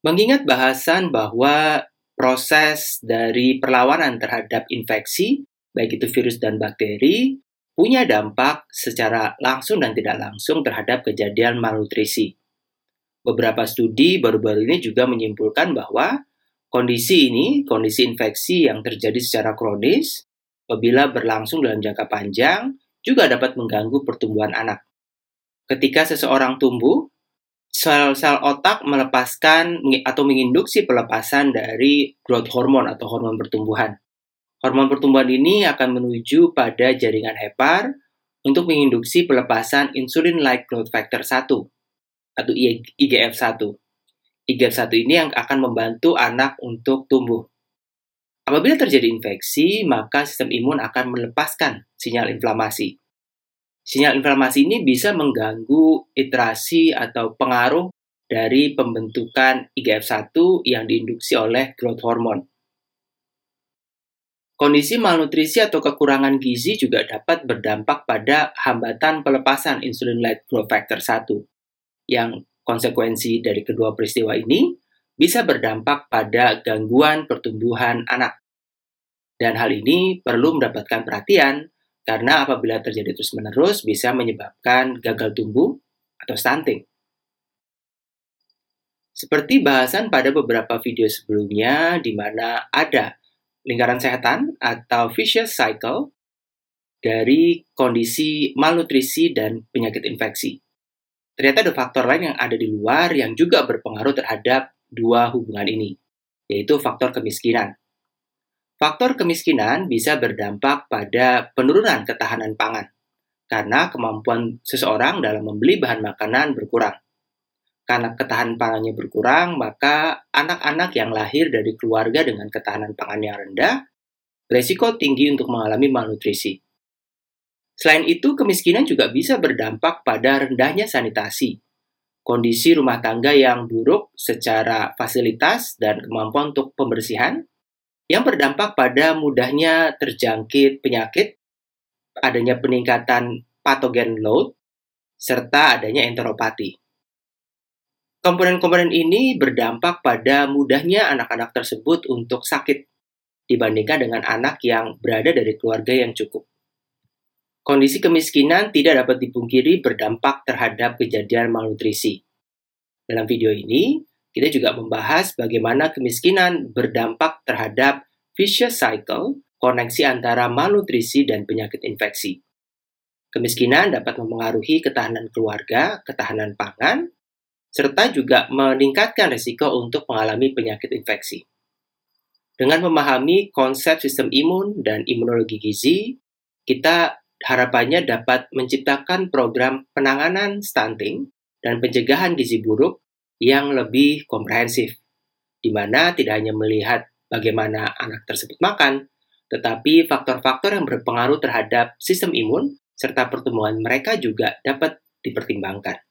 Mengingat bahasan bahwa proses dari perlawanan terhadap infeksi, baik itu virus dan bakteri, punya dampak secara langsung dan tidak langsung terhadap kejadian malnutrisi. Beberapa studi baru-baru ini juga menyimpulkan bahwa kondisi ini, kondisi infeksi yang terjadi secara kronis, apabila berlangsung dalam jangka panjang, juga dapat mengganggu pertumbuhan anak. Ketika seseorang tumbuh, sel-sel otak melepaskan atau menginduksi pelepasan dari growth hormone atau hormon pertumbuhan. Hormon pertumbuhan ini akan menuju pada jaringan hepar untuk menginduksi pelepasan insulin-like growth factor 1 atau IGF-1. IGF-1 ini yang akan membantu anak untuk tumbuh. Apabila terjadi infeksi, maka sistem imun akan melepaskan sinyal inflamasi. Sinyal inflamasi ini bisa mengganggu iterasi atau pengaruh dari pembentukan IGF-1 yang diinduksi oleh growth hormone. Kondisi malnutrisi atau kekurangan gizi juga dapat berdampak pada hambatan pelepasan insulin-like growth factor 1 yang konsekuensi dari kedua peristiwa ini bisa berdampak pada gangguan pertumbuhan anak. Dan hal ini perlu mendapatkan perhatian karena apabila terjadi terus-menerus bisa menyebabkan gagal tumbuh atau stunting. Seperti bahasan pada beberapa video sebelumnya di mana ada lingkaran setan atau vicious cycle dari kondisi malnutrisi dan penyakit infeksi. Ternyata ada faktor lain yang ada di luar yang juga berpengaruh terhadap dua hubungan ini, yaitu faktor kemiskinan. Faktor kemiskinan bisa berdampak pada penurunan ketahanan pangan karena kemampuan seseorang dalam membeli bahan makanan berkurang. Karena ketahanan pangannya berkurang, maka anak-anak yang lahir dari keluarga dengan ketahanan pangan yang rendah beresiko tinggi untuk mengalami malnutrisi. Selain itu, kemiskinan juga bisa berdampak pada rendahnya sanitasi, kondisi rumah tangga yang buruk secara fasilitas dan kemampuan untuk pembersihan, yang berdampak pada mudahnya terjangkit penyakit, adanya peningkatan patogen load, serta adanya enteropati. Komponen-komponen ini berdampak pada mudahnya anak-anak tersebut untuk sakit dibandingkan dengan anak yang berada dari keluarga yang cukup. Kondisi kemiskinan tidak dapat dipungkiri berdampak terhadap kejadian malnutrisi. Dalam video ini, kita juga membahas bagaimana kemiskinan berdampak terhadap vicious cycle, koneksi antara malnutrisi dan penyakit infeksi. Kemiskinan dapat mempengaruhi ketahanan keluarga, ketahanan pangan, serta juga meningkatkan risiko untuk mengalami penyakit infeksi. Dengan memahami konsep sistem imun dan imunologi gizi, kita harapannya dapat menciptakan program penanganan stunting dan pencegahan gizi buruk yang lebih komprehensif, di mana tidak hanya melihat bagaimana anak tersebut makan, tetapi faktor-faktor yang berpengaruh terhadap sistem imun serta pertumbuhan mereka juga dapat dipertimbangkan.